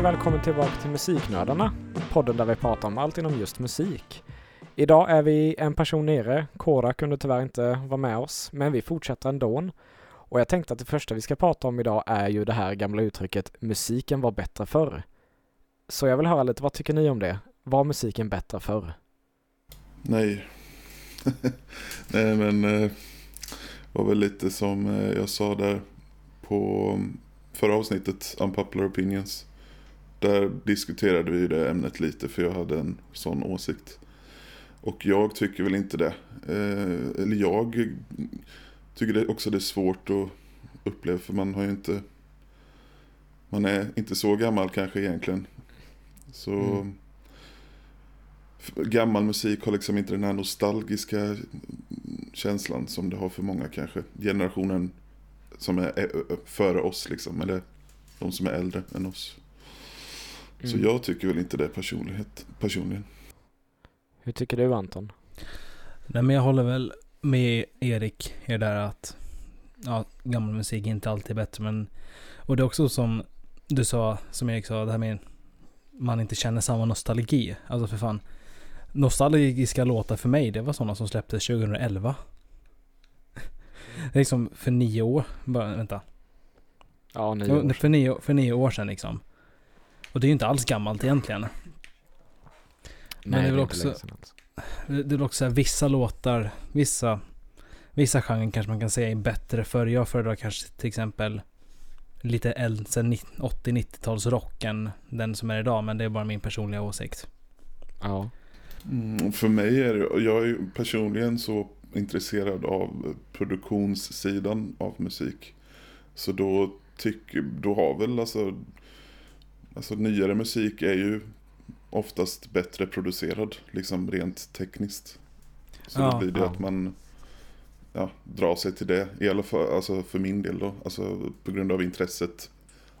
Hej och välkommen tillbaka till Musiknördarna, podden där vi pratar om allt inom just musik. Idag är vi en person nere, Kora kunde tyvärr inte vara med oss, men vi fortsätter ändå. Och jag tänkte att det första vi ska prata om idag är ju det här gamla uttrycket musiken var bättre förr. Så jag vill höra lite, vad tycker ni om det? Var musiken bättre förr? Nej. Nej men eh, det var väl lite som eh, jag sa där på förra avsnittet, Unpopular Opinions. Där diskuterade vi det ämnet lite för jag hade en sån åsikt. Och jag tycker väl inte det. Eh, eller jag tycker det också det är svårt att uppleva för man har ju inte man är inte så gammal kanske egentligen. Så mm. gammal musik har liksom inte den här nostalgiska känslan som det har för många kanske. Generationen som är före oss liksom, eller de som är äldre än oss. Mm. Så jag tycker väl inte det personlighet, personligen. Hur tycker du Anton? Nej men jag håller väl med Erik i det där att ja, gammal musik är inte alltid bättre men och det är också som du sa, som Erik sa, det här med man inte känner samma nostalgi. Alltså för fan. Nostalgiska låtar för mig, det var sådana som släpptes 2011. Det är liksom för nio år, bara, vänta. Ja, nio år. För nio, för nio år sedan liksom. Och det är ju inte alls gammalt egentligen. Men Nej, det är väl också, alltså. det är väl också vissa låtar, vissa, vissa genrer kanske man kan säga är bättre för. Jag föredrar kanske till exempel lite äldre, 80-90-tals rock än den som är idag. Men det är bara min personliga åsikt. Ja. Mm, för mig är det, jag är ju personligen så intresserad av produktionssidan av musik. Så då tycker, då har väl alltså, alltså nyare musik är ju oftast bättre producerad, liksom rent tekniskt. Så Ja, då blir det ja. att man ja, drar sig till det, i alla fall alltså för min del då, alltså på grund av intresset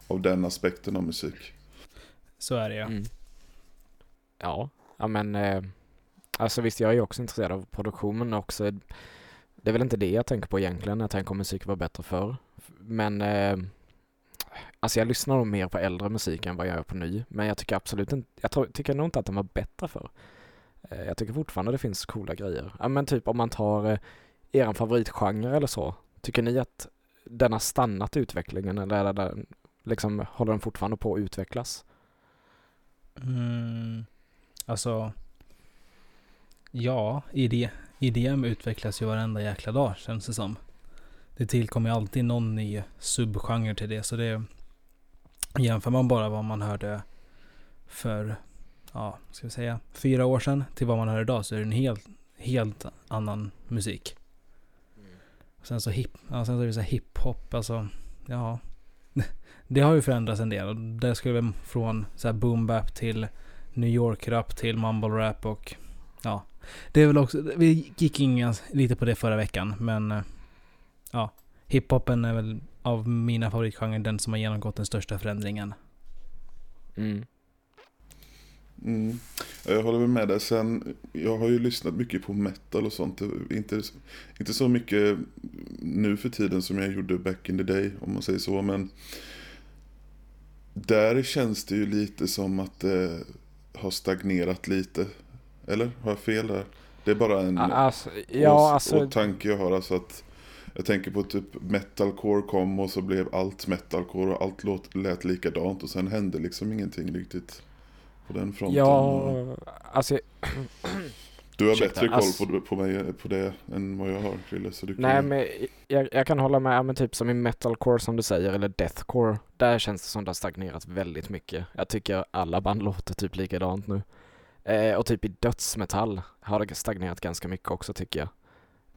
av den aspekten av musik. Så är det ja. Mm. Ja, ja men eh, alltså visst jag är ju också intresserad av produktion men också det är väl inte det jag tänker på egentligen när jag tänker om musik var bättre förr. Men eh, alltså jag lyssnar nog mer på äldre musik än vad jag gör på ny. Men jag tycker absolut inte, jag tror, tycker nog inte att den var bättre förr. Eh, jag tycker fortfarande det finns coola grejer. Ja men typ om man tar eh, er favoritgenre eller så. Tycker ni att den har stannat utvecklingen eller är den, liksom, håller den fortfarande på att utvecklas? Mm, alltså. Ja, IDM utvecklas ju varenda jäkla dag känns det som. Det tillkommer ju alltid någon ny subgenre till det. Så det jämför man bara vad man hörde för, ja, ska vi säga, fyra år sedan till vad man hör idag så är det en helt, helt annan musik. Sen så hip, ja, sen så är det så hiphop, alltså, ja. Det har ju förändrats en del och det skulle väl från så här boom bap till New York rap till mumble rap och ja. Det är väl också, vi gick in lite på det förra veckan men eh, ja. Hiphopen är väl av mina favoritgenrer den som har genomgått den största förändringen. Mm. Mm. Ja, Jag håller väl med dig. Sen, jag har ju lyssnat mycket på metal och sånt. Inte, inte så mycket nu för tiden som jag gjorde back in the day, om man säger så. Men där känns det ju lite som att det har stagnerat lite. Eller? Har jag fel där? Det är bara en Alltså, ja, alltså, och tanke jag har. Alltså att jag tänker på typ metalcore kom och så blev allt metalcore och allt låt, lät likadant. Och sen hände liksom ingenting riktigt på den fronten. Ja, alltså, Du har Ursäkta, bättre koll alltså- på, på, mig, på det än vad jag har, Krille. Så du kan nej ju- men jag, jag kan hålla med, men typ som i metalcore som du säger, eller deathcore, där känns det som det har stagnerat väldigt mycket. Jag tycker alla band låter typ likadant nu. Eh, och typ i dödsmetall har det stagnerat ganska mycket också tycker jag.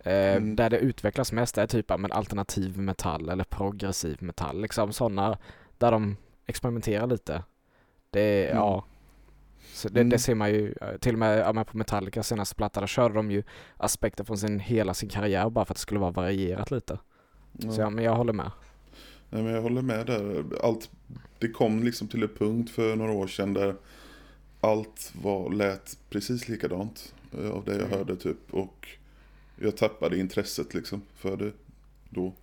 Eh, Mm. Där det utvecklas mest är typ men alternativ metall eller progressiv metall, liksom sådana där de experimenterar lite. Det Mm. ja. Så det, Mm. det ser man ju, till och med, ja, på Metallica senaste platta, där körde de ju aspekter från sin, hela sin karriär bara för att det skulle vara varierat lite. ja. Så ja, men jag håller med. Nej, men jag håller med där. Allt, det kom liksom till en punkt för några år sedan där allt var, lät precis likadant eh, av det jag Mm. hörde typ. Och jag tappade intresset liksom för det då.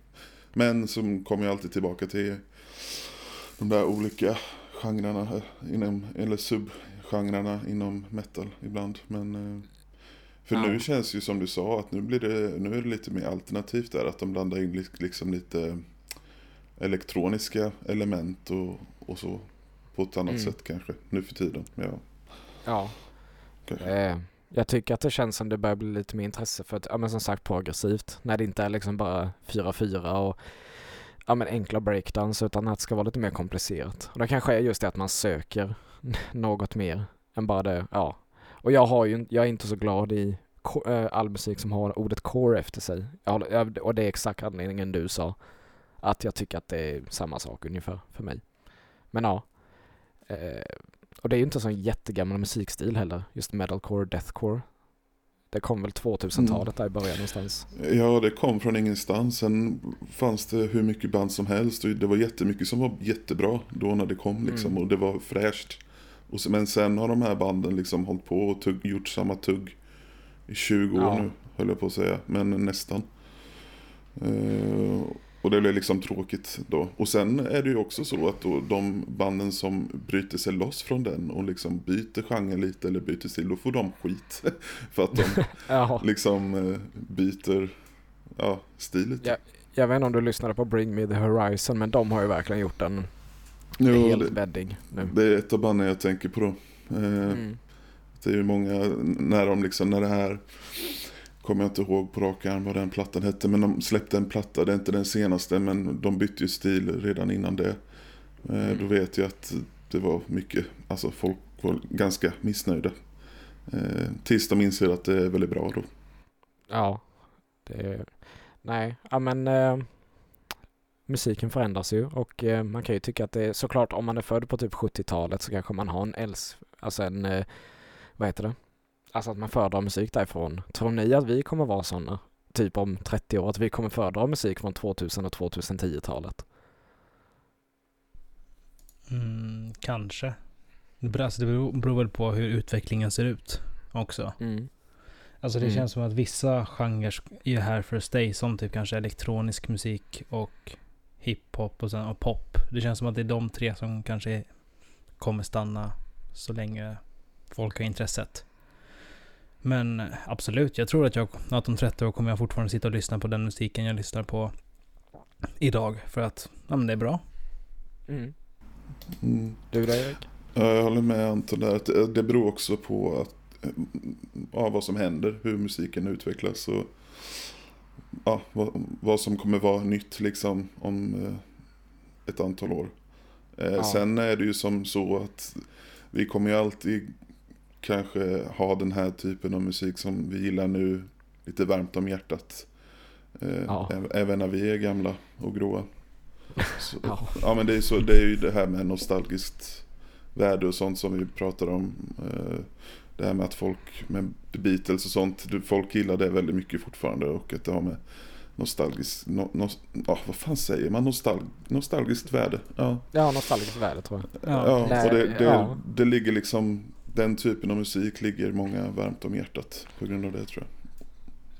Men som kommer jag alltid tillbaka till de där olika genrerna, inom, eller subgenrerna inom metal ibland. Men eh, för Ja. nu känns ju som du sa att nu blir det, nu är det lite mer alternativt där. Att de blandar in li- liksom lite elektroniska element och, och så. På ett annat Mm. sätt kanske, nu för tiden. Ja, Ja. kanske. Eh, jag tycker att det känns som det börjar bli lite mer intresse för att, ja men som sagt progressivt. När det inte är liksom bara 4-4 och ja men enkla breakdowns utan att det ska vara lite mer komplicerat. Och det kanske är just det att man söker något mer än bara det, ja. Och jag har ju, jag är inte så glad i eh, all musik som har ordet core efter sig. Jag håller, jag, och det är exakt anledningen du sa. Att jag tycker att det är samma sak ungefär för mig. Men ja. Eh, och det är ju inte en sån jättegammal musikstil heller, just metalcore, deathcore. Det kom väl 2000-talet där i början någonstans. Ja, det kom från ingenstans. Sen fanns det hur mycket band som helst. Och det var jättemycket som var jättebra då när det kom. Liksom, Mm. Och det var fräscht. Och så, men sen har de här banden liksom hållit på och tugg, gjort samma tugg i 20 år Ja. nu, höll jag på att säga. Men nästan. Eh, och det blev liksom tråkigt då. Och sen är det ju också så att då, de banden som bryter sig loss från den och liksom byter genre lite eller byter stil, då får de skit. För att de Ja, liksom eh, byter ja, stil lite. Ja. jag vet inte om du lyssnade på Bring Me The Horizon men de har ju verkligen gjort en Jo, helt det, nu. det är ett av banden jag tänker på då. Eh, Mm. Det är ju många, när de liksom, när det här Kommer jag inte ihåg på rak arm vad den plattan hette Men de släppte en platta, det är inte den senaste Men de bytte ju stil redan innan det eh, Mm. Då vet jag att det var mycket Alltså folk var ganska missnöjda eh, Tills de inser att det är väldigt bra då Ja, det är... Nej, ja men eh, musiken förändras ju och eh, man kan ju tycka att det är såklart om man är född på typ 70-talet så kanske man har en äls... Alltså en... Eh, vad heter det? Alltså att man föredrar musik därifrån. Tror ni att vi kommer vara sådana? Typ om 30 år, att vi kommer föredra musik från 2000 och 2010-talet? Mm, kanske. Det beror, alltså det beror, väl på hur utvecklingen ser ut också. Mm. Alltså det Mm. känns som att vissa genrer är här för att stay. Som typ kanske elektronisk musik och hiphop och, sen, och pop. Det känns som att det är de tre som kanske kommer stanna så länge folk har intresset. Men absolut, jag tror att jag att om 30 år kommer jag fortfarande sitta och lyssna på den musiken jag lyssnar på idag. För att ja, men det är bra. Mm. mm. Du då Erik? Ja, jag håller med Anton där. Att det- det beror också på att, eh, ja, vad som händer, hur musiken utvecklas och ja, vad, vad som kommer vara nytt liksom om eh, ett antal år. Eh, Ja. Sen är det ju som så att vi kommer ju alltid kanske ha den här typen av musik som vi gillar nu lite varmt om hjärtat. Eh, Ja. Även när vi är gamla och gråa. Så, Ja. Ja men det är, så, det är ju det här med nostalgiskt värde och sånt som vi pratar om. Eh, Det här med att folk med Beatles och sånt, folk gillar det väldigt mycket fortfarande och att det har med nostalgiskt, no, nos, ja, vad fan säger man, Nostal, nostalgiskt värde. Ja, Ja, nostalgiskt värde tror jag. Ja. ja, och det, det, ja. det ligger liksom, den typen av musik ligger många varmt om hjärtat på grund av det tror jag.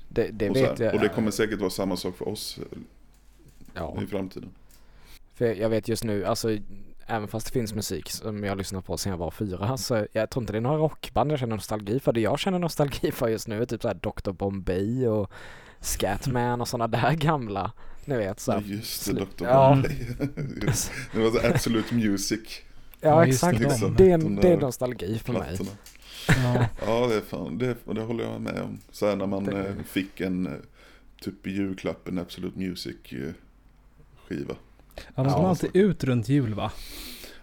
Det, det och, så vet jag. och det kommer säkert vara samma sak för oss Ja. i framtiden. För jag vet just nu, alltså även fast det finns musik som jag lyssnar på sedan jag var fyra så jag tror inte det är några rockband jag känner nostalgi för. Det jag känner nostalgi för just nu är typ såhär Dr Bombay och Scatman och sådana där gamla. Ni vet Ja, såhär. just det, Dr. Ja. Bombay. Det var så Absolute Music. Ja exakt, det, liksom. det, är, De det är nostalgi för mig. Plattorna. Ja. Ja, det är fan, det, det håller jag med om. Så här när man Det- eh, fick en, eh, typ i julklapp, en Absolute Music eh, skiva. Ja, de kom Ja, alltid ut runt jul va?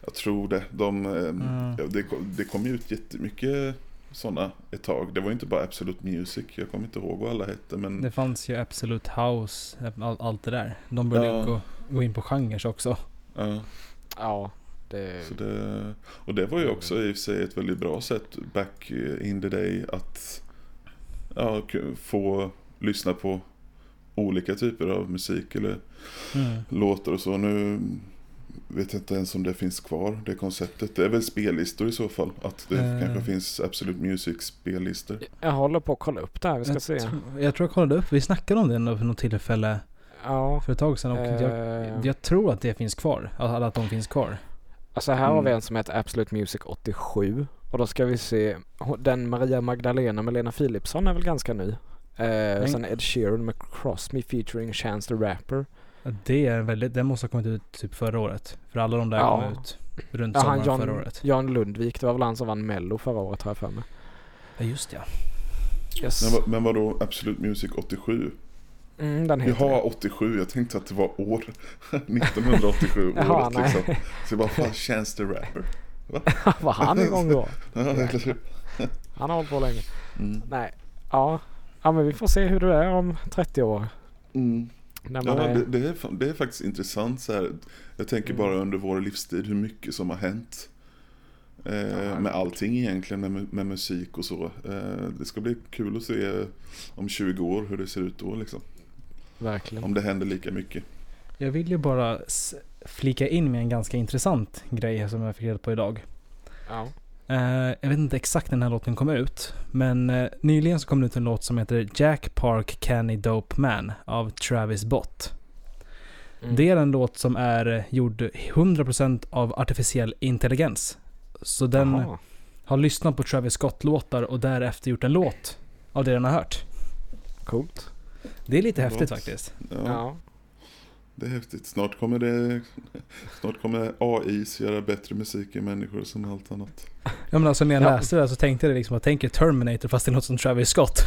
Jag tror det. De, eh, Mm. ja, det, kom- det kom ju ut jättemycket sådana ett tag. Det var ju inte bara Absolute Music. Jag kommer inte ihåg vad alla hette. Men Det fanns ju Absolute House, all, allt det där. De började Ja. gå, gå in på genrer också. ja, Ja, det... så det, och det var ju också i och för sig ett väldigt bra sätt back in the day att ja, få lyssna på olika typer av musik eller Mm. låtar och så. Nu vet jag inte ens om det finns kvar, det konceptet. Det är väl spellistor i så fall. Att det Eh. kanske finns Absolute Music spellistor. Jag håller på att kolla upp det här, vi ska Jag, se. jag tror jag kollade upp, vi snackade om det ändå för något tillfälle Ja. för ett tag sedan. Och jag, eh, jag tror att det finns kvar. Alla att de finns kvar. Alltså här har Mm. vi en som heter Absolute Music 87 och då ska vi se, den Maria Magdalena med Lena Philipsson är väl ganska ny. Eh, sen Ed Sheeran med Cross Me featuring Chance the Rapper. Ja, Det är väldigt, den måste ha kommit ut typ förra året. För alla de där Ja. kom ut runt Ja, sommaren han förra Jan, året. Jan Lundvik, det var väl han som vann mello förra året har jag för mig. Ja just ja. Yes. Men, vad- men vadå Absolute Music 87? Mm, den heter Jaha, det. 87. Jag tänkte att det var år. 1987 Jaha, året nej. liksom. Så jag bara, fan, Chance the Rapper. var han igång då? Han har hållit på länge. Mm. Nej, ja. Ja men vi får se hur det är om 30 år. Mm. Ja, är... det, det, är, det är faktiskt intressant så här. Jag tänker Mm. bara under vår livstid hur mycket som har hänt. Eh, med allting egentligen, med, med musik och så. Eh, det ska bli kul att se om 20 år hur det ser ut då liksom. Verkligen. Om det händer lika mycket. Jag vill ju bara flika in med en ganska intressant grej som jag fick reda på idag. Ja. Eh, jag vet inte exakt när den här låten kom ut. Men eh, nyligen så kom det ut en låt som heter Jack Park Canny Dope Man av Travis Bott. Mm. Det är en låt som är eh, gjord 100% av artificiell intelligens. Så den Jaha. har lyssnat på Travis Scott-låtar och därefter gjort en låt av det den har hört. Coolt. Det är lite häftigt faktiskt. Ja, Ja. Det är häftigt. Snart kommer det Snart kommer AI göra bättre musik än människor som allt annat. Ja men alltså när jag Ja. läste det här så tänkte jag liksom, jag tänker Terminator fast det är något som Travis Scott.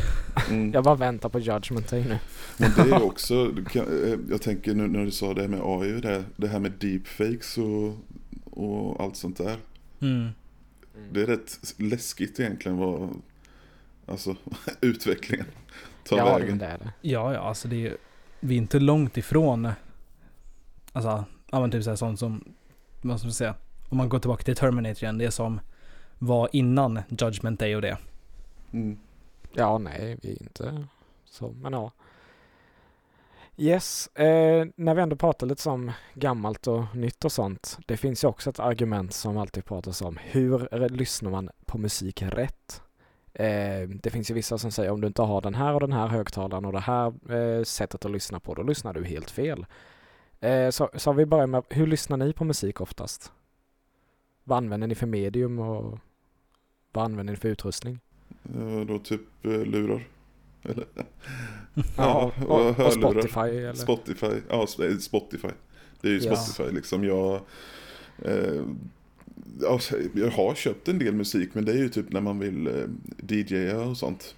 Mm. Jag bara väntar på Judgment Day nu. Men det är också, eh, jag tänker nu när du sa det med AI, det, det här med deepfakes och, och allt sånt där. Mm. Det är rätt läskigt egentligen vad, alltså utvecklingen tar ja, vägen. det är det. Ja, ja, alltså det är ju, vi är inte långt ifrån, alltså, ja men typ såhär sånt som, vad ska man säga, om man går tillbaka till Terminator igen, det som var innan Judgment Day och det. Mm. Ja, nej, vi är inte så, men ja. Yes, eh, när vi ändå pratar lite som gammalt och nytt och sånt. Det finns ju också ett argument som alltid pratas om. Hur lyssnar man på musik rätt? Eh, det finns ju vissa som säger om du inte har den här och den här högtalaren och det här eh, sättet att lyssna på, då lyssnar du helt fel. Eh, så, så vi börjar med, hur lyssnar ni på musik oftast? Vad använder ni för medium och vad använder ni för utrustning? Ja, då typ eh, lurar. Eller? Ja, och och, och. Spotify eller? Spotify, ja sp- Spotify. Det är ju Ja. Spotify liksom. Jag, eh, alltså, jag har köpt en del musik men det är ju typ när man vill eh, DJa och sånt.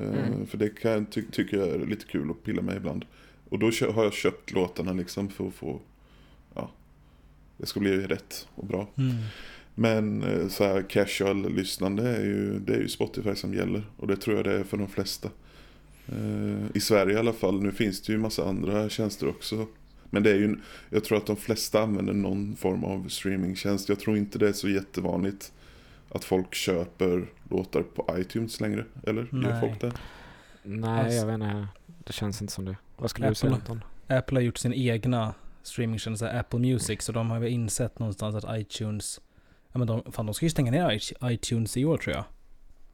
Eh, Mm. För det kan jag ty- tycka jag är lite kul att pilla med ibland. Och då kö- har jag köpt låtarna liksom för att få, ja, det ska bli rätt och bra. Mm. Men eh, så här casual lyssnande är ju, det är ju Spotify som gäller. Och det tror jag det är för de flesta. Eh, I Sverige i alla fall. Nu finns det ju massa andra tjänster också. Men det är ju, jag tror att de flesta använder någon form av streamingtjänst. Jag tror inte det är så jättevanligt att folk köper låtar på iTunes längre. Eller gör Nej. folk det? Nej, Alltså- jag vet inte. Det känns inte som det. Vad skulle du Apple. säga Anton? Apple har gjort sin egna streamingtjänst, Apple Music, så de har väl insett någonstans att iTunes, ja men de, fan de ska ju stänga ner iTunes i år tror jag.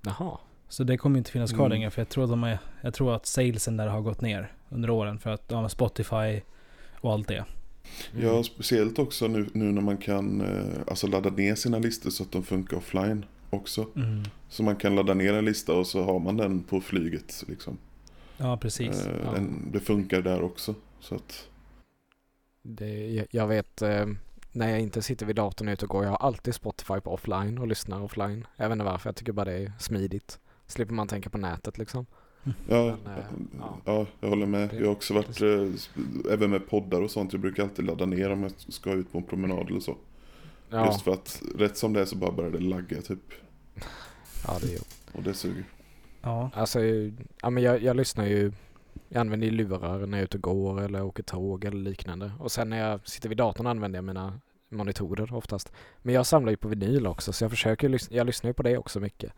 Jaha. Så det kommer inte finnas kvar Mm. längre för jag tror, att de är, jag tror att salesen där har gått ner under åren för att ja, Spotify och allt det. Mm. Ja, speciellt också nu, nu när man kan eh, alltså ladda ner sina listor så att de funkar offline också. Mm. Så man kan ladda ner en lista och så har man den på flyget. Liksom. Ja, precis. Eh, Ja. Den, det funkar där också. Så att, Det, jag- jag vet eh, när jag inte sitter vid datorn ute och går. Jag har alltid Spotify på offline och lyssnar offline. Jag vet inte varför. Jag tycker bara det är smidigt. Slipper man tänka på nätet liksom. Ja, Men, eh, ja. ja. jag håller med. Det- Jag har också varit, eh, även med poddar och sånt. Jag brukar alltid ladda ner om jag ska ut på en promenad eller så. Ja, Just för att rätt som det är så bara börjar det lagga typ. ja det är ju. Och det suger. Ja. Alltså, ja men jag, jag lyssnar ju. Jag använder ju lurar när jag är ute och går eller åker tåg eller liknande. Och sen när jag sitter vid datorn använder jag mina monitorer oftast. Men jag samlar ju på vinyl också så jag försöker lyssna, jag lyssnar ju på det också mycket.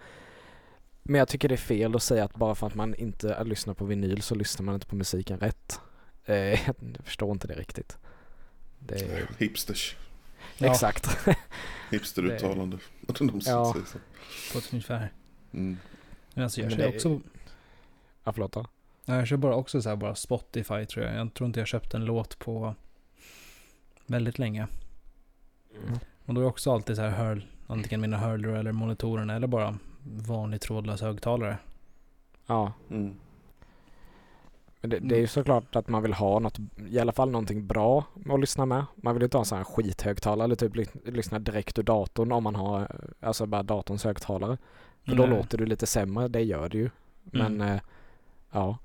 Men jag tycker det är fel att säga att bara för att man inte lyssnar på vinyl så lyssnar man inte på musiken rätt. Eh, jag förstår inte det riktigt. Det är, Hipsters. Ja. Exakt. Hipsteruttalande. De Ja. På ett ungefär. Mm. Men alltså jag Men kör det- också, ja, förlåt då. nej, jag kör bara också så här bara Spotify tror jag. Jag tror inte jag köpt en låt på väldigt länge. Och då är också alltid så här hör, antingen mina hörlurar eller monitorerna eller bara vanlig trådlös högtalare. Ja, Mm. men det, det är ju såklart att man vill ha något, i alla fall någonting bra att lyssna med. Man vill ju inte ha en sån här skithögtalare eller typ ly- lyssna direkt ur datorn om man har, alltså bara datorns högtalare. För då Nej. låter du lite sämre, det gör det ju. Men Mm. eh, ja.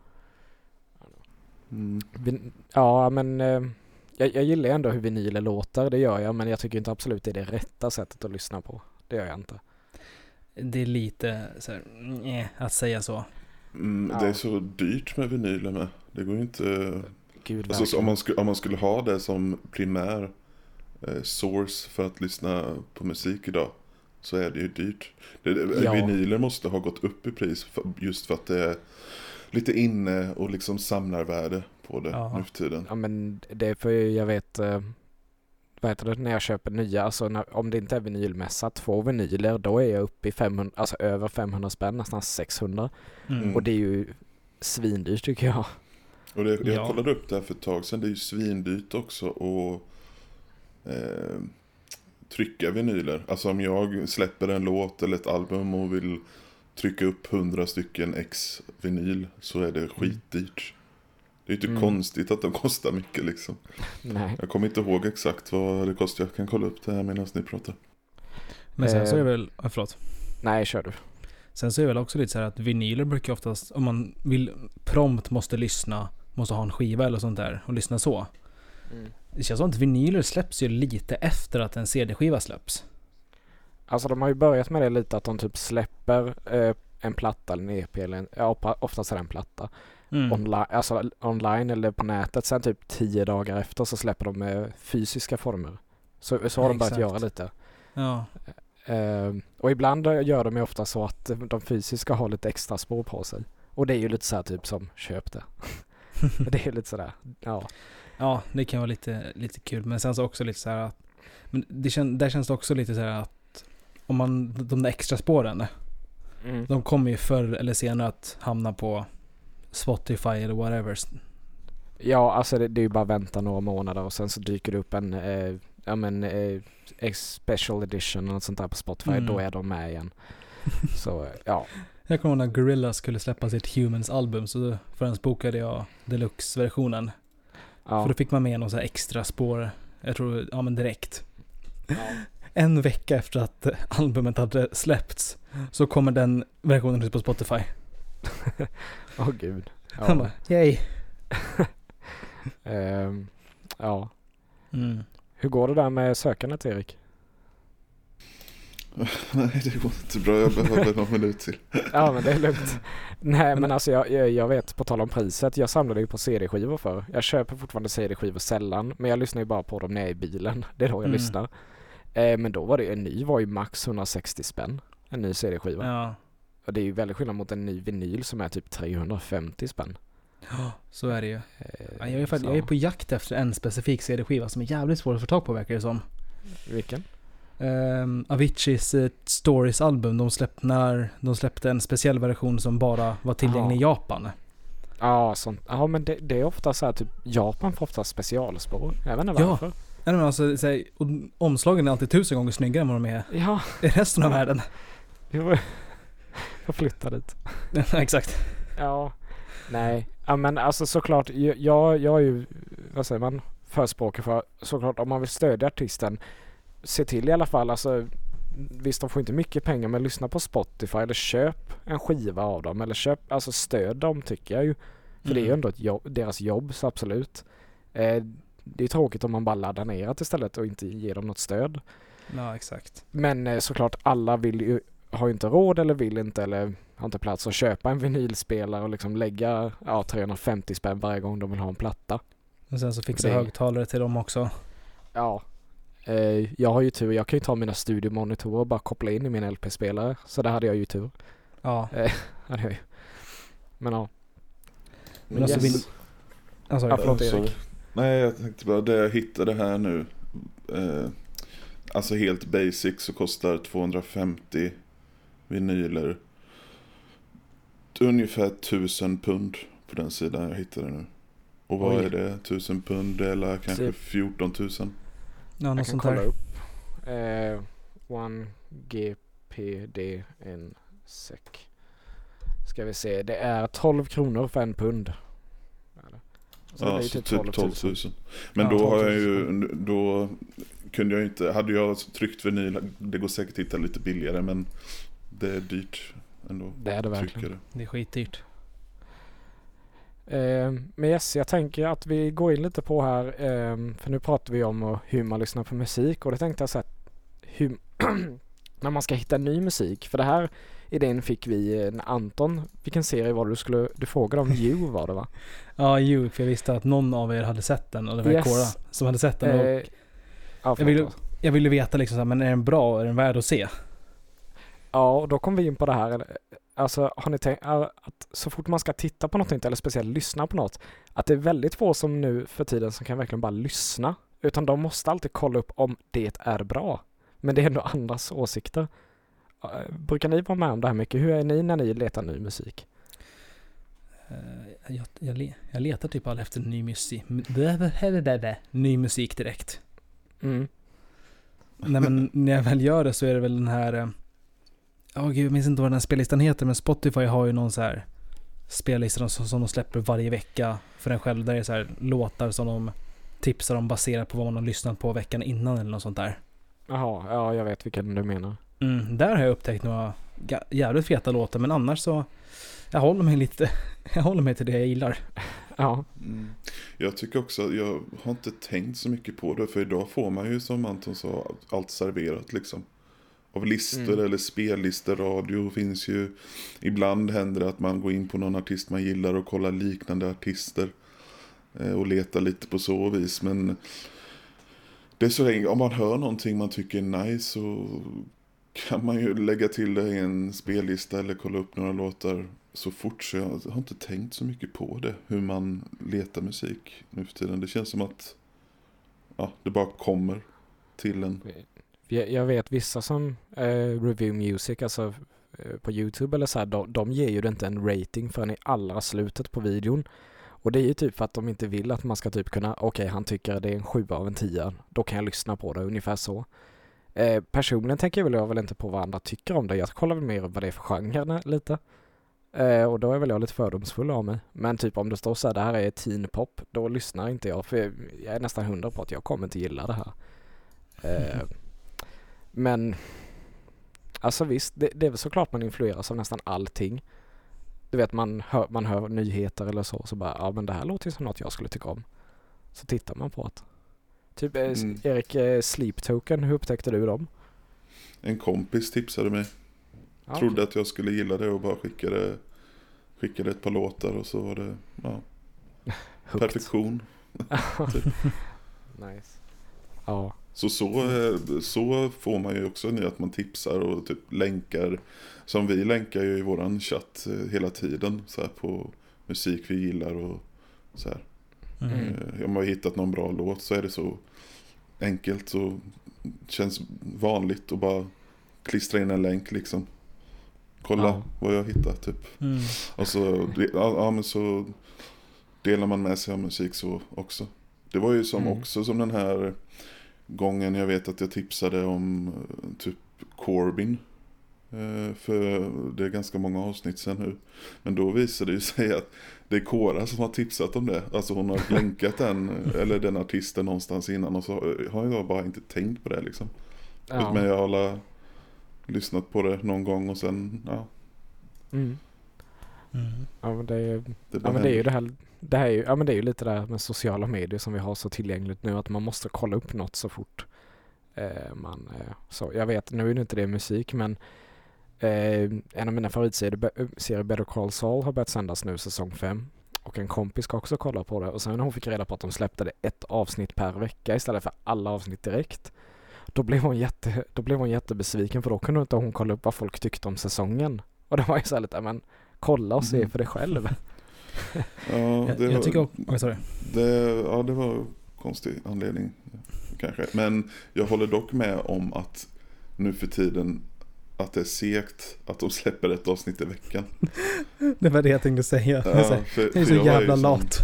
Mm. Vin- ja men eh, jag, jag gillar ändå hur vinyler låter, det gör jag. Men jag tycker inte absolut det är det rätta sättet att lyssna på. Det gör jag inte. Det är lite så här, nej, att säga så. Mm, Ja. Det är så dyrt med vinyler med. Det går ju inte... Gud Alltså, om, man skulle, om man skulle ha det som primär eh, source för att lyssna på musik idag så är det ju dyrt. Det, det, Ja. Vinyler måste ha gått upp i pris för, just för att det är lite inne och liksom samlarvärde på det Ja. nu för tiden. Ja men det är för jag vet, eh, vad heter det, när jag köper nya, alltså när, om det inte är vinylmässa, två vinyler, då är jag uppe i 500, alltså över 500 spänn, nästan 600. Mm. Och det är ju svindyrt tycker jag. Och det, jag Ja. kollade upp det här för ett tag sedan. Det är ju svindyrt också att eh, trycka vinyler. Alltså om jag släpper en låt eller ett album och vill trycka upp 100 stycken ex vinyl så är det skitdyrt. Det är inte Mm. konstigt att de kostar mycket liksom. Nej. Jag kommer inte ihåg exakt vad det kostar. Jag kan kolla upp det här medan ni pratar. Men sen så är Eh. det väl, ja, förlåt. Nej, kör du. Sen så är det väl också lite så här att vinyler brukar oftast, om man vill prompt måste lyssna, måste ha en skiva eller sånt där och lyssna så. Det känns som att vinyler släpps ju lite efter att en CD-skiva släpps. Alltså de har ju börjat med det lite att de typ släpper eh, en platta eller en EP eller en, ja oftast är det en platta. Mm. Online, alltså online eller på nätet. Sen typ tio dagar efter så släpper de med fysiska former. Så, så har de börjat göra lite. Ja, Eh, och ibland gör de ju ofta så att de fysiska har lite extra spår på sig. Och det är ju lite så här typ som köp det. det är lite sådär, ja. ja, det kan vara lite, lite kul. Men sen så också lite så här att, men det kän, där känns det också lite så här att om man, de där extra spåren, Mm. de kommer ju förr eller senare att hamna på Spotify eller whatever. Ja, alltså det, det är ju bara att vänta några månader och sen så dyker det upp en, eh, ja men, eh, special edition och sånt där på Spotify. Mm. Då är de med igen. Så, ja. Jag kommer ihåg när Gorillaz skulle släppa sitt Humans album så förhandsbokade jag deluxe-versionen. För ja. då fick man med någon så extra spår, jag tror, ja men direkt. En vecka efter att albumet hade släppts så kommer den versionen ut på Spotify. Åh gud. Han Ja. bara, yay. Ehm, ja. Mm. Hur går det där med sökandet Erik? Nej, det går inte bra. Jag behöver någon minut till. Ja men det är lugnt. Nej men alltså jag, jag, jag vet på tal om priset, jag samlade ju på CD-skivor för. Jag köper fortfarande CD-skivor sällan men jag lyssnar ju bara på dem när jag är i bilen. Det är då jag Mm. lyssnar. Eh, men då var det en ny var ju max 160 spänn. En ny CD-skiva. Ja. Och det är ju väldigt skillnad mot en ny vinyl som är typ 350 spänn. ja, så är det ju. Eh, Ja, Jag är, fakt- så- jag är på jakt efter en specifik CD-skiva som är jävligt svår att få tag på verkar det som. Vilken? Um, Aviciis eh, Stories album, de, släpp, när de släppte en speciell version som bara var tillgänglig i Ja. Japan. Ja, sånt. Ja men det, det är ofta så här typ Japan får ofta specialspår. Jag vet inte Ja. varför. Nej, men alltså, så här, omslagen är alltid tusen gånger snyggare än vad de är Ja, i resten av världen. får flytta dit. Exakt. Ja, nej. Ja men alltså såklart, jag, jag är ju, vad säger man, förespråkare för såklart om man vill stödja artisten, se till i alla fall alltså Visst de får inte mycket pengar men lyssna på Spotify eller köp en skiva av dem eller köp, alltså stöd dem tycker jag ju. För det är ju Mm. ändå ett jobb, deras jobb så absolut. Eh, det är tråkigt om man bara laddar ner det istället och inte ger dem något stöd. Ja, exakt. Men eh, såklart alla vill ju, har inte råd eller vill inte eller har inte plats att köpa en vinylspelare och liksom lägga ja, 350 spänn varje gång de vill ha en platta. Och sen så fixa Det- högtalare till dem också. Ja. Eh, jag har ju tur, jag kan ju ta mina studiomonitorer och bara koppla in i min LP-spelare. Så där hade jag ju tur. Ja. Hade jag ju. Men ja. Men alltså, yes. vin- Alltså, Ja, förlåt, Erik. Nej, jag tänkte bara det jag hittade här nu. Eh, alltså helt basic så kostar 250 vinyler ungefär 1000 pund på den sidan jag hittade nu. Och vad Oj. är det? 1000 pund eller kanske Typ. 14 000? ja, Jag något kan sånt kolla där. upp. Eh, 1GPD en sec. Ska vi se, det är 12 kronor för en pund. Så det Ja, så typ typ 12 000. Men Ja, då 12 har 000. jag ju, då kunde jag inte, hade jag tryckt vinyl, det går säkert att hitta lite billigare men det är dyrt ändå. Det är det verkligen. det. Det är skitdyrt. Eh, men yes, jag tänker att vi går in lite på här, eh, för nu pratar vi om hur man lyssnar på musik och det tänkte jag så här, hur, när man ska hitta ny musik. För det här idén fick vi eh, när Anton, vilken serie var det du skulle, du frågade om You var det va? Ja, ju, för jag visste att någon av er hade sett den och det var Yes. Cora som hade sett den. Och Eh, ja, jag, ville, jag ville veta liksom så här, men är den bra och är den värd att se? Ja, och då kom vi in på det här. Alltså har ni tänkt äh, att så fort man ska titta på något nytt eller speciellt lyssna på något, att det är väldigt få som nu för tiden som kan verkligen bara lyssna. Utan de måste alltid kolla upp om det är bra. Men det är ändå andras åsikter. Äh, Brukar ni vara med om det här mycket? Hur är ni när ni letar ny musik? Eh, Jag, jag, jag letar typ aldrig efter ny musik. Ny musik direkt. Mm. Nej men när jag väl gör det så är det väl den här... Ja gud, jag minns inte vad den här spellistan heter men Spotify har ju någon så här spellista som, som de släpper varje vecka för en själv. Där det är så här låtar som de tipsar om baserat på vad man har lyssnat på veckan innan eller något sånt där. Jaha, ja jag vet vilken du menar. Mm, där har jag upptäckt några jävligt feta låtar men annars så... Jag håller mig lite... Jag håller mig till det jag gillar. Ja, Mm. Jag tycker också att jag har inte tänkt så mycket på det. För idag får man ju som Anton sa allt serverat liksom. Av listor Mm. eller spellistor, radio finns ju. Ibland händer det att man går in på någon artist man gillar och kollar liknande artister. eh, Och letar lite på så vis. Men det är så länge, om man hör någonting man tycker är nice så kan man ju lägga till det i en spellista eller kolla upp några låtar så fort. Så jag har inte tänkt så mycket på det. Hur man letar musik nu för tiden. Det känns som att ja, det bara kommer till en jag, jag vet vissa som eh, review music, alltså eh, på Youtube eller så här, de, de ger ju det inte en rating förrän i allra slutet på videon. Och det är ju typ för att de inte vill att man ska typ kunna, okej han tycker det är en sjua av en tia, då kan jag lyssna på det, ungefär så. Eh, personligen tänker jag väl jag väl inte på vad andra tycker om det, jag kollar väl mer vad det är för genre lite. Eh, och då är väl jag lite fördomsfull av mig. Men typ om det står så här, det här är teen pop, då lyssnar inte jag, för jag, jag är nästan hundra på att jag kommer inte gilla det här. Eh, men Alltså visst, det, det är väl såklart man influeras av nästan allting. Du vet man hör, man hör nyheter eller så, så bara ja men det här låter ju som något jag skulle tycka om. Så tittar man på det. Typ eh, Mm. Erik, eh, Sleep Token, hur upptäckte du dem? En kompis tipsade mig. Ja, Trodde att jag skulle gilla det och bara skickade, skickade ett par låtar och så var det ja, perfektion. nice. Ja. Så, så, eh, så får man ju också nu att man tipsar och typ länkar. Som vi länkar ju i våran chatt eh, hela tiden så här på musik vi gillar och så här. Mm. Eh, Om man har hittat någon bra låt så är det så enkelt så känns vanligt att bara klistra in en länk liksom. Kolla Ja. vad jag hittat typ. Mm. Och så, ja, ja, men så delar man med sig av musik så också. Det var ju som Mm. också som den här gången jag vet att jag tipsade om eh, typ Corbin. Eh, För det är ganska många avsnitt sen nu. Men då visade det sig att det är Cora som har tipsat om det. Alltså hon har länkat den, eller den artisten någonstans innan. Och så har jag bara inte tänkt på det liksom. ja. Men jag har lyssnat på det någon gång och sen, ja. Mm. Mm. Ja men det är, Det ja, men det är ju det här, det här är ju, ja men det är ju lite det här med sociala medier som vi har så tillgängligt nu att man måste kolla upp något så fort eh, man, eh, så. Jag vet, nu är det inte det musik men eh, en av mina favoritserier, Be- serier Better Call Saul har börjat sändas nu säsong 5 och en kompis ska också kolla på det. Och sen när hon fick reda på att de släppte det ett avsnitt per vecka istället för alla avsnitt direkt då blev hon, jätte, då blev hon jättebesviken för då kunde inte hon kolla upp vad folk tyckte om säsongen. Och det var ju så här lite, "Ja, men kolla och se Mm. för dig själv. Ja, Jag, det jag var- tycker också... Sorry. Det, ja, det var en konstig anledning kanske. Men jag håller dock med om att nu för tiden att det är segt att de släpper ett avsnitt i veckan. Det var det jag tänkte säga. Ja, för, jag är för så jag jävla sån- lat.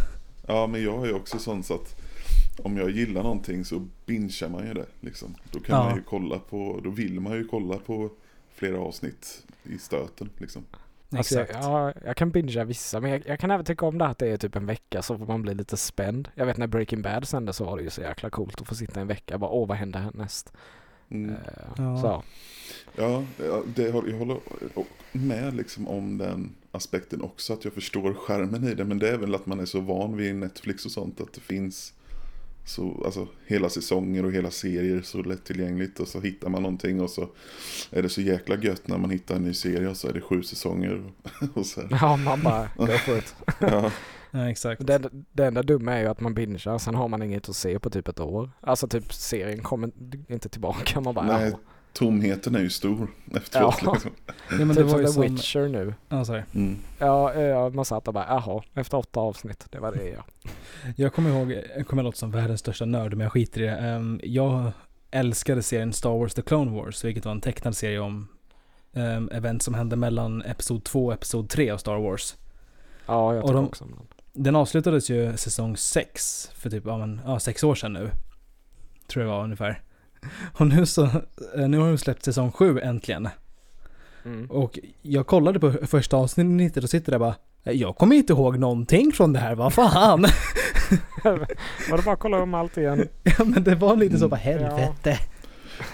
Ja, men jag är ju också sån så att om jag gillar någonting så bingear man ju det. Liksom. Då kan Ja. man ju kolla på, då vill man ju kolla på flera avsnitt i stöten. Liksom. Alltså, ja, jag kan bingea vissa, men jag, jag kan även tycka om det att det är typ en vecka så får man bli lite spänd. Jag vet när Breaking Bad sändes så var det ju så jäkla coolt att få sitta en vecka och bara åh vad händer härnäst? Mm. Eh, Ja. Så. Ja, det, håller- jag håller med liksom om den aspekten också. Att jag förstår skärmen i det. Men det är väl att man är så van vid Netflix och sånt. Att det finns så, alltså, hela säsonger och hela serier så lättillgängligt. Och så hittar man någonting och så är det så jäkla gött när man hittar en ny serie. Och så är det sju säsonger. Och, och så här. Ja, man bara go for it. Ja, Ja, exakt. Det, det enda dumma är ju att man bingear, sen har man inget att se på typ ett år. Alltså typ serien kommer inte tillbaka, man bara Nej. Tomheten är ju stor efteråt. Ja. Liksom. Ja, men det Typ var som ju The som... Witcher nu. Ja, sorry. Mm. Ja, eh, ja, man satt och bara jaha, efter åtta avsnitt, det var det ja. Jag kommer ihåg, jag kommer låta som världens största nörd, men jag skiter i det. Ehm, jag älskade serien Star Wars The Clone Wars, vilket var en tecknad serie om um, event som hände mellan Episod 2 och Episod 3 av Star Wars. Ja, jag tycker de- också om den. Den avslutades ju säsong 6 för typ, ja men, ja, sex år sedan nu. Tror jag var ungefär. Och nu så, eh, nu har de släppt säsong 7 äntligen. Mm. Och jag kollade på första avsnittet och sitter där bara, jag kommer inte ihåg någonting från det här, vad fan? Var det bara att kolla om allt igen? ja men det var lite så, Mm. bara helvete.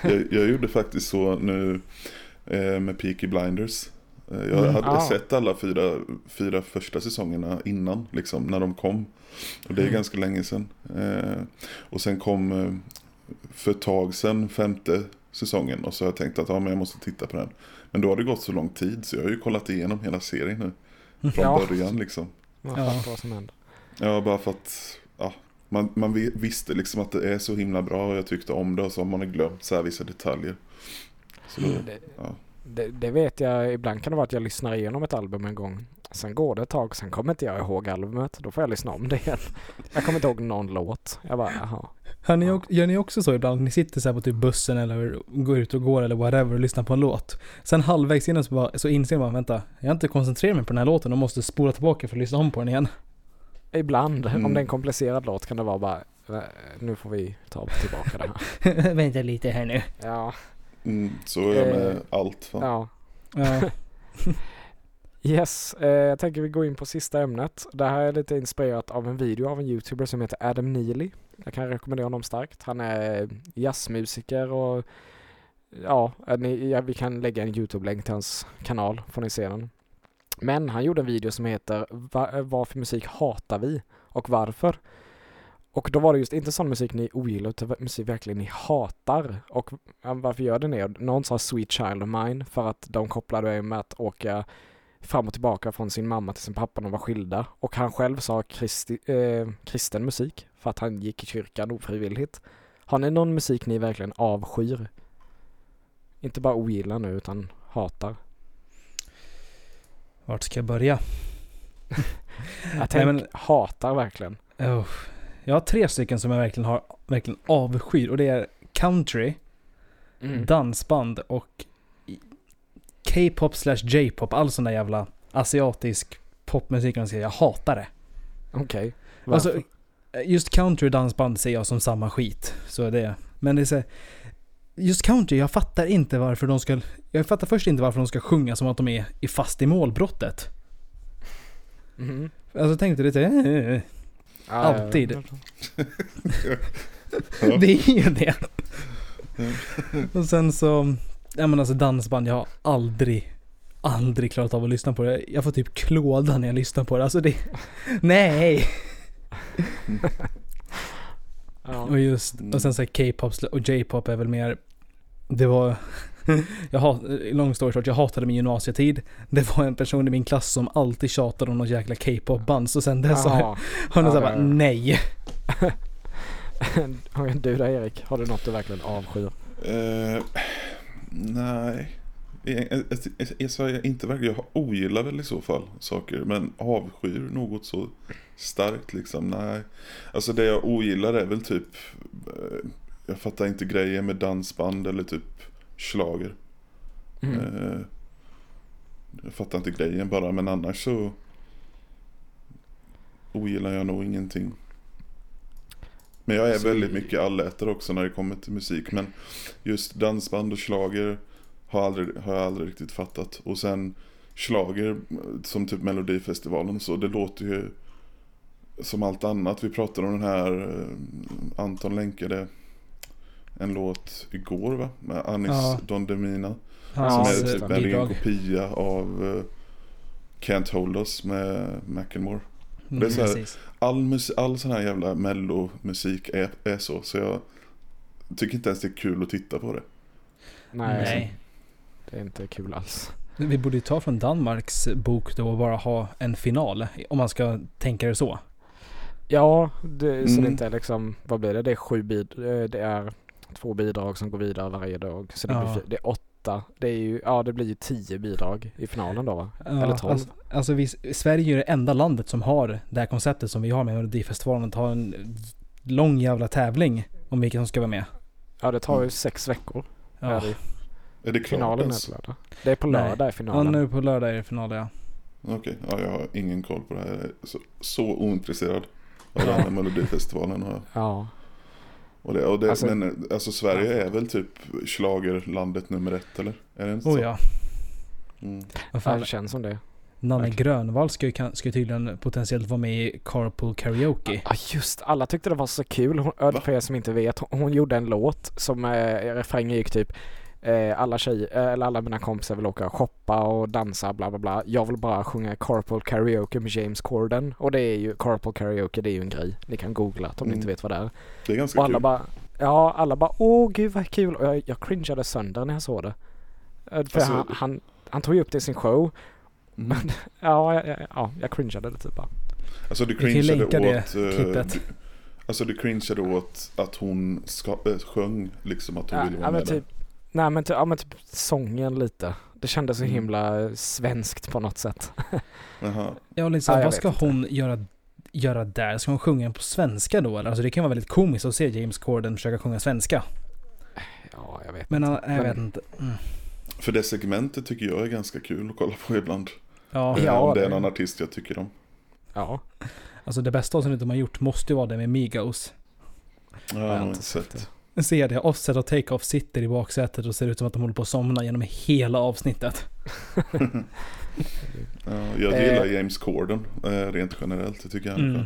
Jag, jag gjorde faktiskt så nu eh, med Peaky Blinders. Eh, jag Mm. hade Ah. sett alla fyra, fyra första säsongerna innan, liksom, när de kom. Och det är Mm. ganska länge sedan. Eh, och sen kom eh, för ett tag sedan femte säsongen och så har jag tänkt att ja, men jag måste titta på den. Men då har det gått så lång tid så jag har ju kollat igenom hela serien nu. Från Ja. början liksom. Man Ja. vad som händer. Ja, bara för att ja, man, man vi- visste liksom att det är så himla bra och jag tyckte om det och så har man glömt så här vissa detaljer. Så då, Det, ja. det, det vet jag, ibland kan det vara att jag lyssnar igenom ett album en gång. Sen går det ett tag, sen kommer inte jag ihåg albumet. Då får jag lyssna om det igen. Jag kommer inte ihåg någon låt. Jag bara, jaha. Hör ni, gör ni också så ibland? Ni sitter så här på typ bussen eller går ut och går eller whatever och lyssnar på en låt. Sen halvvägs innan så, bara, så inser man, vänta, jag har inte koncentrerat mig på den här låten och måste spola tillbaka för att lyssna om på den igen. Ibland, Mm. om det är en komplicerad låt kan det vara bara, "Eh, nu får vi ta tillbaka det här. vänta lite här nu. Ja, Mm, så är jag med Eh, allt. Fan. ja. Ja, Yes, eh, jag tänker vi går in på sista ämnet. Det här är lite inspirerat av en video av en youtuber som heter Adam Neely. Jag kan rekommendera honom starkt. Han är jazzmusiker och ja, ni, ja vi kan lägga en YouTube-länk till hans kanal, får ni se den. Men han gjorde en video som heter Va, musik hatar vi och varför? Och då var det just inte sån musik ni ogillar utan musik verkligen ni hatar. Och varför gör det ni? Någon sa Sweet Child of Mine för att de kopplade det med att åka fram och tillbaka från sin mamma till sin pappa när de var skilda. Och han själv sa kristi, eh, kristen musik för att han gick i kyrkan ofrivilligt. Har ni någon musik ni verkligen avskyr? Inte bara ogillar nu utan hatar. vart ska jag börja? Jag tänk, men- hatar verkligen. Oh. Jag har tre stycken som jag verkligen har, verkligen avskyr och det är country, Mm. dansband och K-pop slash J-pop, all sån där jävla asiatisk popmusik. man säger, Jag hatar det. Okej. Alltså, Varför? just country dansband ser jag som samma skit. Så är det. Men det är så Just country, jag fattar inte varför de ska... Jag fattar först inte varför de ska sjunga som att de är i fast i målbrottet. Mhm. Alltså jag tänkte lite... eh, Ja, alltid. Det är ju det. Och sen så... Ja men alltså dansband, jag har aldrig... Aldrig klarat av att lyssna på det. Jag får typ klåda när jag lyssnar på det. Alltså det... Nej! Ja. Och just, och sen så här K-pop och J-pop är väl mer, det var, jag hat, long story short, jag hatade min gymnasietid. Det var en person i min klass som alltid tjatade om något jäkla K-pop band, så sen dess har jag jag Ja, såhär bara, nej. Du då Erik, har du något du verkligen avskyr? Eh, nej. Jag, jag, jag, jag, sa jag inte verkligen, jag ogillar väl i så fall saker. Men avskyr något så starkt liksom, nej. Alltså det jag ogillar är väl typ, eh, jag fattar inte grejen med dansband eller typ schlager. Mm. Eh, jag fattar inte grejen bara, men annars så ogillar jag nog ingenting. Men jag är Så- väldigt mycket allätare också när det kommer till musik. Men just dansband och schlager har, aldrig, har jag aldrig riktigt fattat. Och sen schlager som typ Melodifestivalen och så, det låter ju som allt annat. Vi pratade om den här, eh, Anton länkade en låt igår va? Med Anis Ja. Don Demina. Ja, som är typ en ren kopia av eh, Can't Hold Us med Macklemore. Det är så här- Mm. All, all sån här jävla mellomusik är, är så. Så jag tycker inte ens det är kul att titta på det. Nej, Nej. det är inte kul alls. Vi borde ju ta från Danmarks bok då och bara ha en final. Om man ska tänka det så. Ja, det, så Mm. det inte är liksom, vad blir det? Det är sju bid, eh, det är två bidrag som går vidare varje dag. Så det, Ja. blir, det är åtta, det är ju, ja det blir ju tio bidrag i finalen då va? Eller tolv. Alltså, alltså vi, Sverige är det enda landet som har det här konceptet som vi har med Melodifestivalen. Att ha en lång jävla tävling om vilka som ska vara med. Ja det tar ju Mm. sex veckor. Ja, Är det. Är det klart Finalen ens? är på lördag. Det är på Nej. lördag i ja finalen. nu på lördag är det final ja. Okej, ja, jag har ingen koll på det här. Jag är så, så ointresserad av Ja. den här Melodifestivalen. Och, Ja. Och det, och det, Alltså- men alltså Sverige är väl typ schlagerlandet nummer ett eller? Är det inte Oh så? ja. Mm. Vad ja, fan. det känns som det. Nanne verkligen. Grönvall ska ju, kan- ska ju tydligen potentiellt vara med i Carpool Karaoke. Ja just alla tyckte det var så kul. Hon, Va? för er som inte vet, hon, hon gjorde en låt som eh, refrängen gick typ eh, alla tjejer, eh, eller alla mina kompisar vill åka och shoppa och dansa bla bla bla. Jag vill bara sjunga Carpool Karaoke med James Corden. Och det är ju, Carpool Karaoke det är ju en grej. Ni kan googla det om ni Mm. inte vet vad det är. Det är ganska Och alla kul. bara, ja alla bara åh gud vad kul. Och jag, jag cringeade sönder när jag såg det. Eh, För Alltså- han, han, han tog ju upp det i sin show. Mm. Ja, ja, ja, ja jag cringeade det typ bara. Alltså du cringeade länka det åt... eh, du- Alltså du cringeade åt att hon ska, äh, sjöng liksom att hon Ja, ville vara ja, men med där. Nej men ja, men typ sången lite. Det kändes så Mm. himla svenskt på något sätt. Jaha. Ja, liksom, Ja, jag vad ska inte. hon göra, göra där? Ska hon sjunga på svenska då eller? Alltså det kan vara väldigt komiskt att se James Corden försöka sjunga svenska. Ja, jag vet Men inte. han- jag Men- vet inte. Mm. För det segmentet tycker jag är ganska kul att kolla på ibland. Ja, Eh, Ja, om det är någon artist jag tycker om. Ja, alltså det bästa avsnittet de har gjort måste ju vara det med Migos. Ja, jag jag har inte sett. det. Se det, Offset och Take-Off sitter i baksätet och ser ut som att de håller på att somna genom hela avsnittet. Ja, jag Eh. gillar James Corden eh, rent generellt. Det tycker jag. Mm.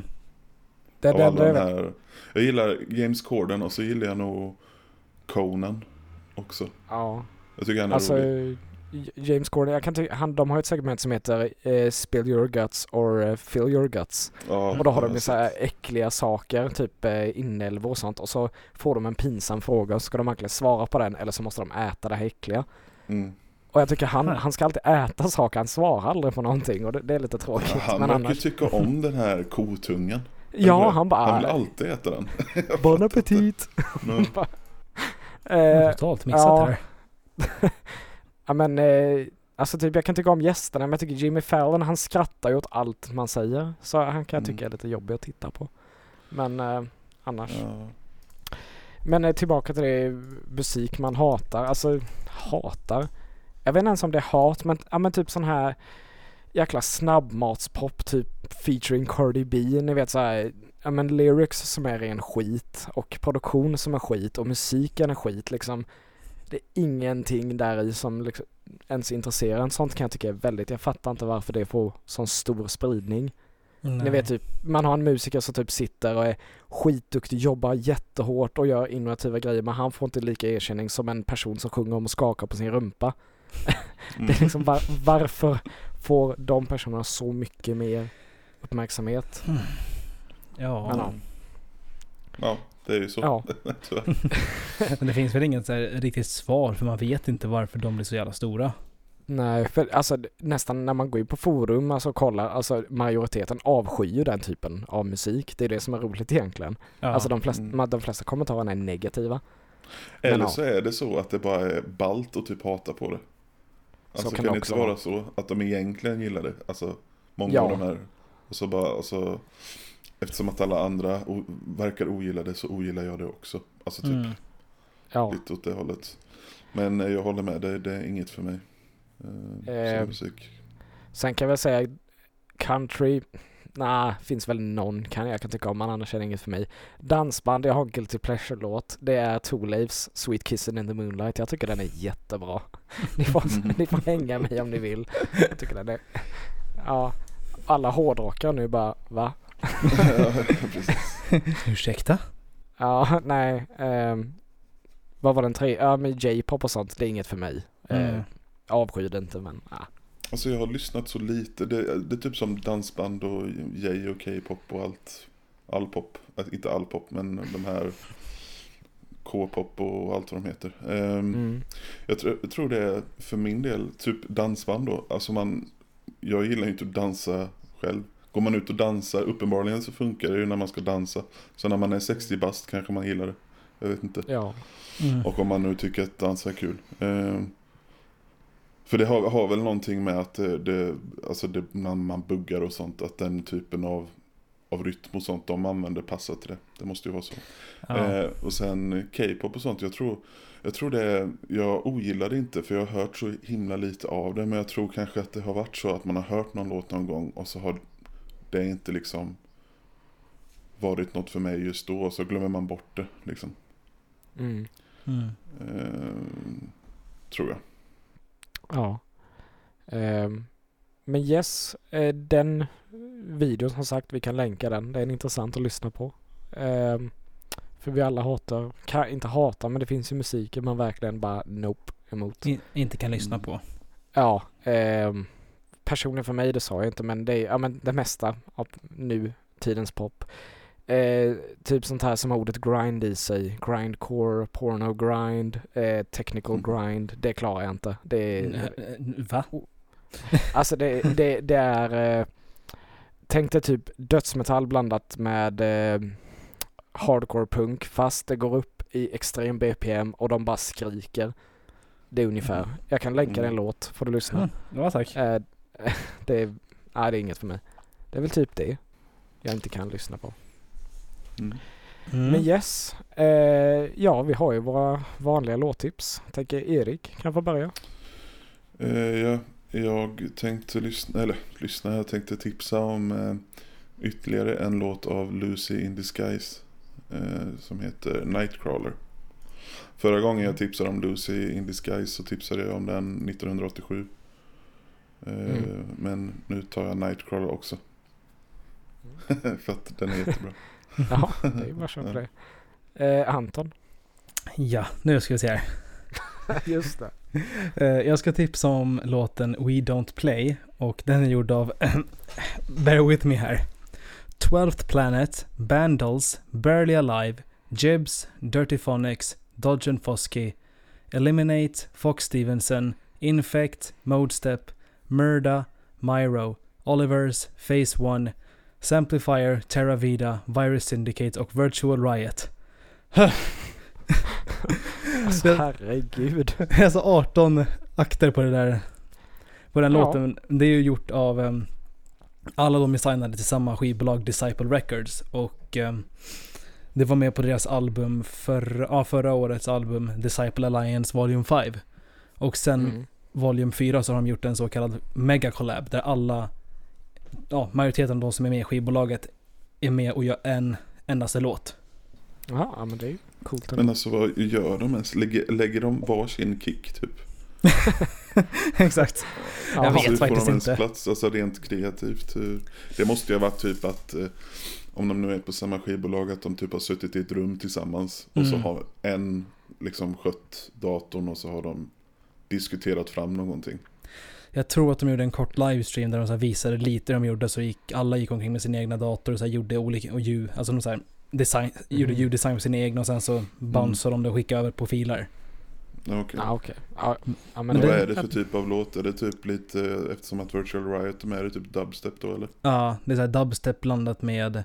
Det, det, alla det, de här, jag gillar James Corden och så gillar jag nog Conan också. ja. Jag tycker han är Alltså, rolig. James Corden, jag kan tycka, han, de har ett segment som heter eh, Spill your guts or eh, fill your guts. Ja, Och då har de ju så här äckliga saker, typ eh, inälvor och sånt. Och så får de en pinsam fråga och så ska de antingen svara på den eller så måste de äta det här äckliga. Mm. Och jag tycker han, han ska alltid äta saker, han svarar aldrig på någonting och det, det är lite tråkigt. Ja, han men verkar annars, tycka om den här kotungan. ja han bara, Han vill alltid äta den. bon appetit. Men, eh, Totalt mixat ja. här. Ja men, eh, alltså typ jag kan tycka om gästerna men jag tycker Jimmy Fallon han skrattar ju åt allt man säger. Så han kan jag tycka Mm. är lite jobbig att titta på. Men eh, annars. ja. Men eh, tillbaka till det musik man hatar. Alltså hatar. Jag vet inte ens om det är hat men, ja, men typ sån här jäkla snabbmatspop typ featuring Cardi B. Ni vet så här, ja men lyrics som är ren skit och produktion som är skit och musiken är skit liksom. Det är ingenting där i som liksom ens intresserar en. Sånt kan jag tycka är väldigt, jag fattar inte varför det får sån stor spridning. Ni Nej. vet typ, man har en musiker som typ sitter och är skitduktig, jobbar jättehårt och gör innovativa grejer men han får inte lika erkänning som en person som sjunger om att skaka på sin rumpa. Mm. Det är liksom var, varför får de personerna så mycket mer uppmärksamhet? Ja, Men ja. Ja, det är ju så. Ja, men det finns väl inget så här riktigt svar för man vet inte varför de blir så jävla stora. nej för alltså nästan när man går in på forum alltså och kollar, alltså majoriteten avskyr den typen av musik. Det är det som är roligt egentligen. Ja. Alltså de flesta, Mm. de flesta kommentarerna är negativa. Eller ja. så är det så att det bara är ballt att typ hata på det. Alltså kan kan, det inte vara vara. så att de egentligen gillar det? Alltså många Ja. av de här. Och så bara, alltså, eftersom att alla andra verkar ogilla det så ogillar jag det också. Alltså typ Mm. Ja. lite åt det hållet. Men eh, jag håller med, det, det är inget för mig. Eh, Eh, musik. Sen kan jag väl säga country, nej, finns väl någon kan jag kan tycka om, men annars är det inget för mig. Dansband, jag har en Guilty Pleasure-låt. Det är Two-Laves Sweet Kissing in the Moonlight. Jag tycker den är jättebra. Ni får, ni får hänga mig om ni vill. Jag tycker den är... Ja, alla hårdrockare nu bara, va? ja, precis. Ursäkta? Ja, nej. ehm, vad var den tre? Ja, men J-pop och sånt, det är inget för mig. Mm. Uh, avskyr det inte, men ja. Alltså jag har lyssnat så lite. Det, det är typ som dansband och J och K-pop och allt. All pop. Äh, Inte all pop men de här K-pop och allt vad de heter. Ehm, Mm. jag, tror, jag tror det är för min del typ dansband då. Alltså man, jag gillar ju inte att dansa själv. Går man ut och dansar, uppenbarligen så funkar det ju när man ska dansa. Så när man är 60 bast kanske man gillar det. Jag vet inte. Ja. Mm. Och om man nu tycker att dansa är kul. Ehm, för det har, har väl någonting med att det, det, alltså det, när man buggar och sånt, att den typen av, av rytm och sånt de använder passar till det. Det måste ju vara så. Ja. Eh, och sen K-pop och sånt, jag tror, jag tror det, jag ogillar det inte för jag har hört så himla lite av det. Men jag tror kanske att det har varit så att man har hört någon låt någon gång och så har det inte liksom varit något för mig just då. Och så glömmer man bort det liksom. Mm. Mm. Eh, tror jag. Ja. Ehm, men yes, eh, den videon som sagt, vi kan länka den. Det är intressant att lyssna på. Ehm, för vi alla hatar, kan, inte hatar, men det finns ju musiker man verkligen bara nope emot. I, inte kan lyssna på. Ja, ehm, personligen för mig, det sa jag inte, men det är ja, men det mesta av nu tidens pop. Eh, typ sånt här som har ordet grind i sig. Grindcore, porno grind, eh, technical Mm. grind. Det klarar jag inte. Det är, Eh, Va? Alltså det, det, det är... Eh, tänk dig typ dödsmetall blandat med eh, hardcore punk fast det går upp i extrem BPM och de bara skriker. Det är ungefär. Jag kan länka en Mm. låt, får du lyssna. Mm. Ja, tack. Det, är, nej, det är inget för mig. Det är väl typ det jag inte kan lyssna på. Mm. Mm. Men yes, eh, ja vi har ju våra vanliga låttips. Tänker Erik kan få börja. Eh, ja, jag tänkte lyssna, eller lyssna, jag tänkte tipsa om eh, ytterligare en låt av Lucy in Disguise. Eh, som heter Nightcrawler. Förra gången jag tipsade om Lucy in Disguise så tipsade jag om den 1987. Eh, Mm. Men nu tar jag Nightcrawler också. För att den är jättebra. Ja, det är bara köra på det. Eh, Anton. Ja, nu ska vi se här. Just det. Eh, jag ska tipsa om låten We Don't Play och den är gjord av, bear with me här. 12th Planet, Bandles, Barely Alive, Jibs, Dirty Phonics, Dodge and Fosky, Eliminate, Fox Stevenson, Infect, Modestep, Murda, Myro, Olivers, Phase 1, Samplifier, Terra Vida, Virus Syndicate och Virtual Riot. Alltså herregud. alltså 18 akter på det där. På den Ja. låten. Det är ju gjort av em, alla de är signade till samma skivbolag Disciple Records. Och em, det var med på deras album för, ja, förra årets album Disciple Alliance Volume 5. Och sen Mm. Volume 4 så har de gjort en så kallad Mega Collab där alla, ja majoriteten av de som är med i skivbolaget är med och gör en endaste låt. Ja, men det är ju coolt Men alltså vad gör de ens? Lägger, lägger de varsin kick typ? Exakt. Ja, jag vet Hur får faktiskt inte. plats? Alltså rent kreativt. hur- Det måste ju ha varit typ att eh, om de nu är på samma skivbolag att de typ har suttit i ett rum tillsammans och så Mm. har en liksom skött datorn och så har de diskuterat fram någonting. Jag tror att de gjorde en kort livestream där de så här visade lite de gjorde så gick alla gick omkring med sin egna dator och så här gjorde olika och ljud, alltså de så här design, gjorde Mhm. ljuddesign på sina egna och sen så bounceade de det och skickade över på filer. Okej. Ja, okej. Ja, ja, men Men det- vad är det för typ av låt? Är det typ lite, eftersom att Virtual Riot är med, är det typ dubstep då eller? Ja, det är så här dubstep blandat med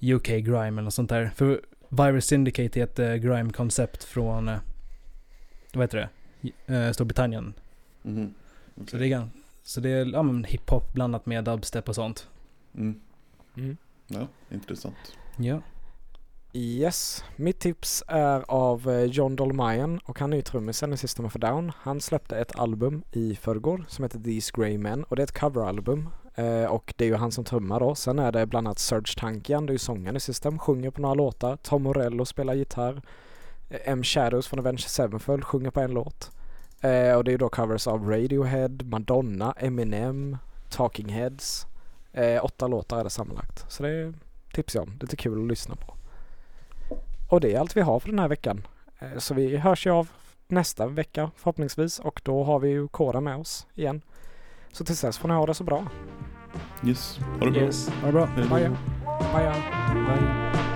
UK grime eller något sånt där. För Virus Syndicate är ett eh, grime-koncept från, eh, vad heter det, Eh, Storbritannien. Mhm. Så Okej. det är, så det är ja, men hiphop blandat med dubstep och sånt. Mm. Mm. Ja, intressant. Ja. Yes, mitt tips är av eh, John Dolmayan och han är ju trummisen i System of a Down. Han släppte ett album i förrgår som heter These Grey Men och det är ett coveralbum. Eh, och det är ju han som trummar då. Sen är det bland annat Serge Tankian, det är ju sångaren i System, sjunger på några låtar. Tom Morello spelar gitarr. Eh, M Shadows från Avenged Sevenfold sjunger på en låt. Eh, och det är ju då covers av Radiohead, Madonna, Eminem, Talking Heads. Eh, åtta låtar är det sammanlagt. Så det tipsar jag om. Lite kul att lyssna på. Och det är allt vi har för den här veckan. Eh, så vi hörs ju av nästa vecka förhoppningsvis och då har vi ju Kora med oss igen. Så tills dess får ni ha det så bra. Yes, ha det bra. Yes, ha det bra. Hej då. Baja. Baja. Bye.